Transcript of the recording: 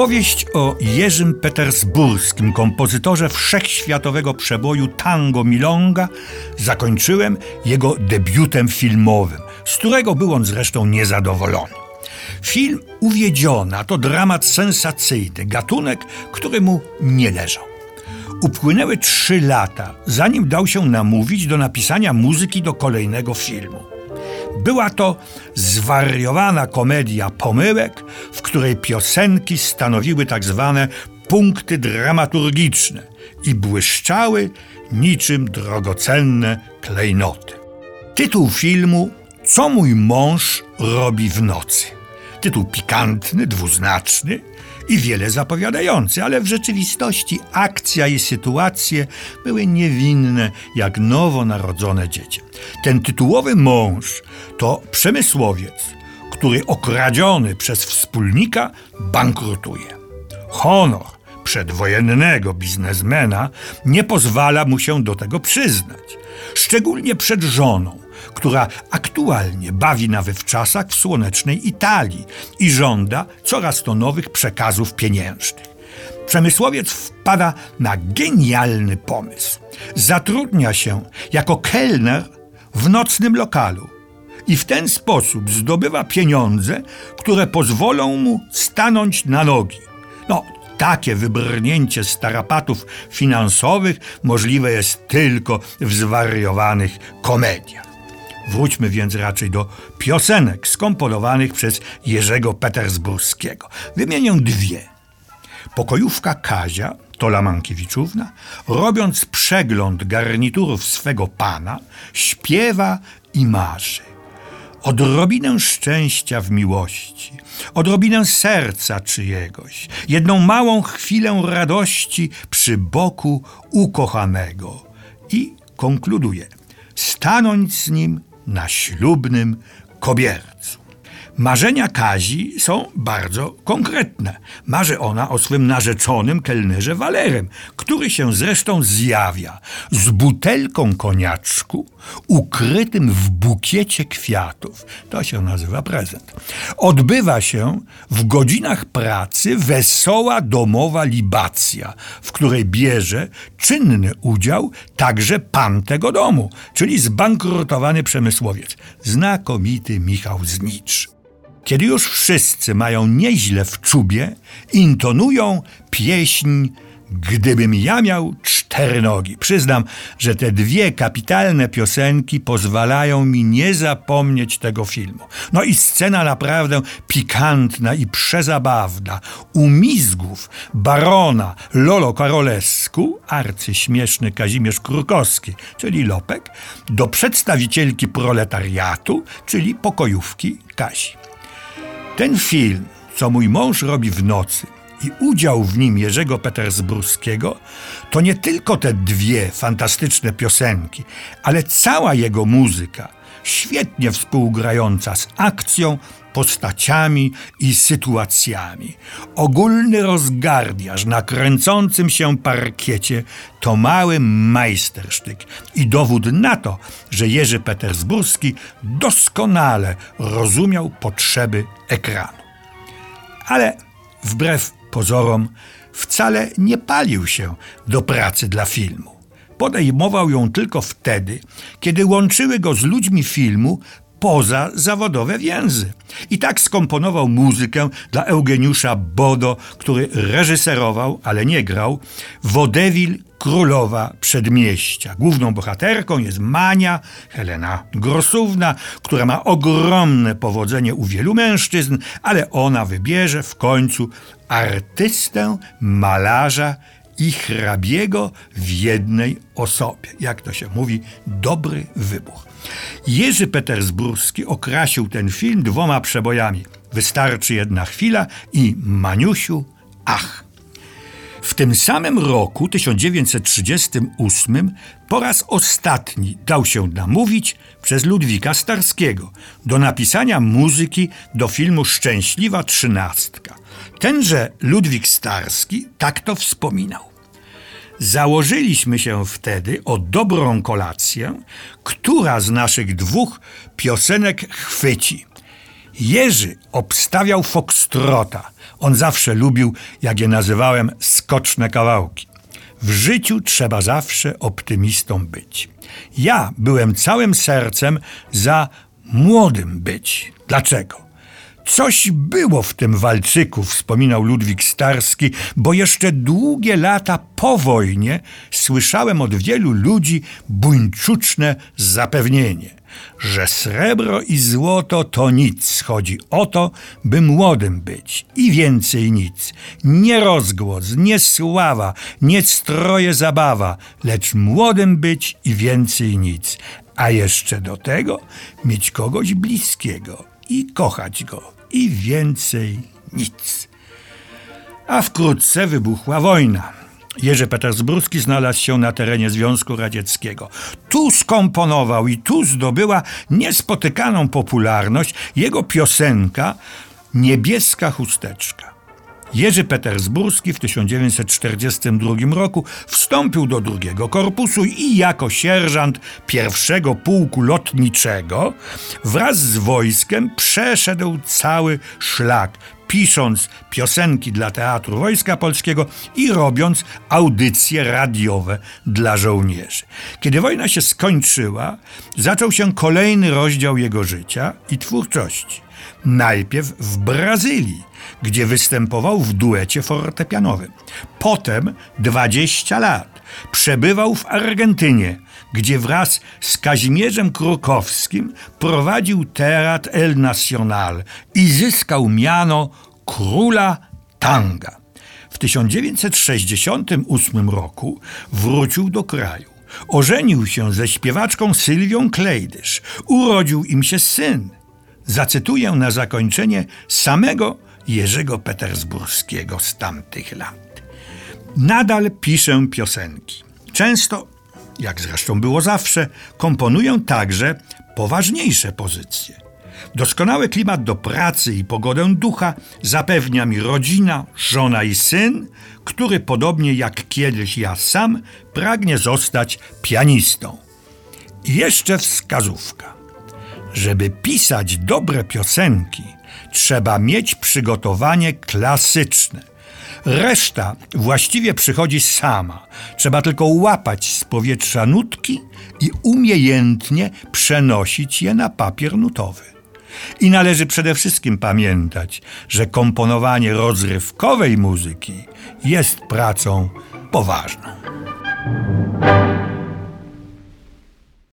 Opowieść o Jerzym Petersburskim, kompozytorze wszechświatowego przeboju tango milonga, zakończyłem jego debiutem filmowym, z którego był on zresztą niezadowolony. Film Uwiedziona to dramat sensacyjny, gatunek, który mu nie leżał. Upłynęły trzy lata, zanim dał się namówić do napisania muzyki do kolejnego filmu. Była to zwariowana komedia pomyłek, w której piosenki stanowiły tak zwane punkty dramaturgiczne i błyszczały niczym drogocenne klejnoty. Tytuł filmu Co mój mąż robi w nocy. Tytuł pikantny, dwuznaczny i wiele zapowiadający, ale w rzeczywistości akcja i sytuacje były niewinne jak nowonarodzone dziecię. Ten tytułowy mąż to przemysłowiec, który okradziony przez wspólnika bankrutuje. Honor przedwojennego biznesmena nie pozwala mu się do tego przyznać, szczególnie przed żoną, która aktualnie bawi na wywczasach w słonecznej Italii i żąda coraz to nowych przekazów pieniężnych. Przemysłowiec wpada na genialny pomysł. Zatrudnia się jako kelner w nocnym lokalu i w ten sposób zdobywa pieniądze, które pozwolą mu stanąć na nogi. No, takie wybrnięcie z tarapatów finansowych możliwe jest tylko w zwariowanych komediach. Wróćmy więc raczej do piosenek skomponowanych przez Jerzego Petersburskiego. Wymienię dwie. Pokojówka Kazia, Tola Mankiewiczówna, robiąc przegląd garniturów swego pana, śpiewa i marzy. Odrobinę szczęścia w miłości, odrobinę serca czyjegoś, jedną małą chwilę radości przy boku ukochanego. I konkluduje: stanąć z nim na ślubnym kobiercu. Marzenia Kazi są bardzo konkretne. Marzy ona o swym narzeczonym kelnerze Walerem, który się zresztą zjawia z butelką koniaczku ukrytym w bukiecie kwiatów. To się nazywa prezent. Odbywa się w godzinach pracy wesoła domowa libacja, w której bierze czynny udział także pan tego domu, czyli zbankrutowany przemysłowiec, znakomity Michał Znicz. Kiedy już wszyscy mają nieźle w czubie, intonują pieśń Gdybym ja miał cztery nogi. Przyznam, że te dwie kapitalne piosenki pozwalają mi nie zapomnieć tego filmu. No i scena naprawdę pikantna i przezabawna. U barona Lolo Karolesku, arcyśmieszny Kazimierz Krukowski, czyli Lopek, do przedstawicielki proletariatu, czyli pokojówki Kasi. Ten film, co mój mąż robi w nocy, i udział w nim Jerzego Petersburskiego, to nie tylko te dwie fantastyczne piosenki, ale cała jego muzyka, świetnie współgrająca z akcją, postaciami i sytuacjami. Ogólny rozgardiaż na kręcącym się parkiecie to mały majstersztyk i dowód na to, że Jerzy Petersburski doskonale rozumiał potrzeby ekranu. Ale wbrew pozorom wcale nie palił się do pracy dla filmu. Podejmował ją tylko wtedy, kiedy łączyły go z ludźmi filmu poza zawodowe więzy. I tak skomponował muzykę dla Eugeniusza Bodo, który reżyserował, ale nie grał, Wodewil Królowa Przedmieścia. Główną bohaterką jest Mania, Helena Grosówna, która ma ogromne powodzenie u wielu mężczyzn, ale ona wybierze w końcu artystę, malarza i hrabiego w jednej osobie. Jak to się mówi, dobry wybuch. Jerzy Petersburski okrasił ten film dwoma przebojami. Wystarczy jedna chwila i Maniusiu, ach. W tym samym roku, 1938, po raz ostatni dał się namówić przez Ludwika Starskiego do napisania muzyki do filmu Szczęśliwa Trzynastka. Tenże Ludwik Starski tak to wspominał. Założyliśmy się wtedy o dobrą kolację, która z naszych dwóch piosenek chwyci. Jerzy obstawiał fokstrota. On zawsze lubił, jak je nazywałem, skoczne kawałki. W życiu trzeba zawsze optymistą być. Ja byłem całym sercem za młodym być. Dlaczego? Coś było w tym walczyku, wspominał Ludwik Starski, bo jeszcze długie lata po wojnie słyszałem od wielu ludzi buńczuczne zapewnienie, że srebro i złoto to nic, chodzi o to, by młodym być i więcej nic. Nie rozgłos, nie sława, nie stroje zabawa, lecz młodym być i więcej nic. A jeszcze do tego mieć kogoś bliskiego i kochać go i więcej nic. A wkrótce wybuchła wojna. Jerzy Petersburski znalazł się na terenie Związku Radzieckiego. Tu skomponował i tu zdobyła niespotykaną popularność jego piosenka Niebieska chusteczka. Jerzy Petersburski w 1942 roku wstąpił do drugiego korpusu i jako sierżant pierwszego pułku lotniczego wraz z wojskiem przeszedł cały szlak, pisząc piosenki dla Teatru Wojska Polskiego i robiąc audycje radiowe dla żołnierzy. Kiedy wojna się skończyła, zaczął się kolejny rozdział jego życia i twórczości. Najpierw w Brazylii, gdzie występował w duecie fortepianowym. Potem 20 lat przebywał w Argentynie, gdzie wraz z Kazimierzem Krukowskim prowadził Teatr El Nacional i zyskał miano króla tanga. W 1968 roku wrócił do kraju. Ożenił się ze śpiewaczką Sylwią Klejdysz. Urodził im się syn – Zacytuję na zakończenie samego Jerzego Petersburskiego z tamtych lat. Nadal piszę piosenki. Często, jak zresztą było zawsze, komponuję także poważniejsze pozycje. Doskonały klimat do pracy i pogodę ducha zapewnia mi rodzina, żona i syn, który podobnie jak kiedyś ja sam pragnie zostać pianistą. I jeszcze wskazówka. Żeby pisać dobre piosenki, trzeba mieć przygotowanie klasyczne. Reszta właściwie przychodzi sama. Trzeba tylko łapać z powietrza nutki i umiejętnie przenosić je na papier nutowy. I należy przede wszystkim pamiętać, że komponowanie rozrywkowej muzyki jest pracą poważną.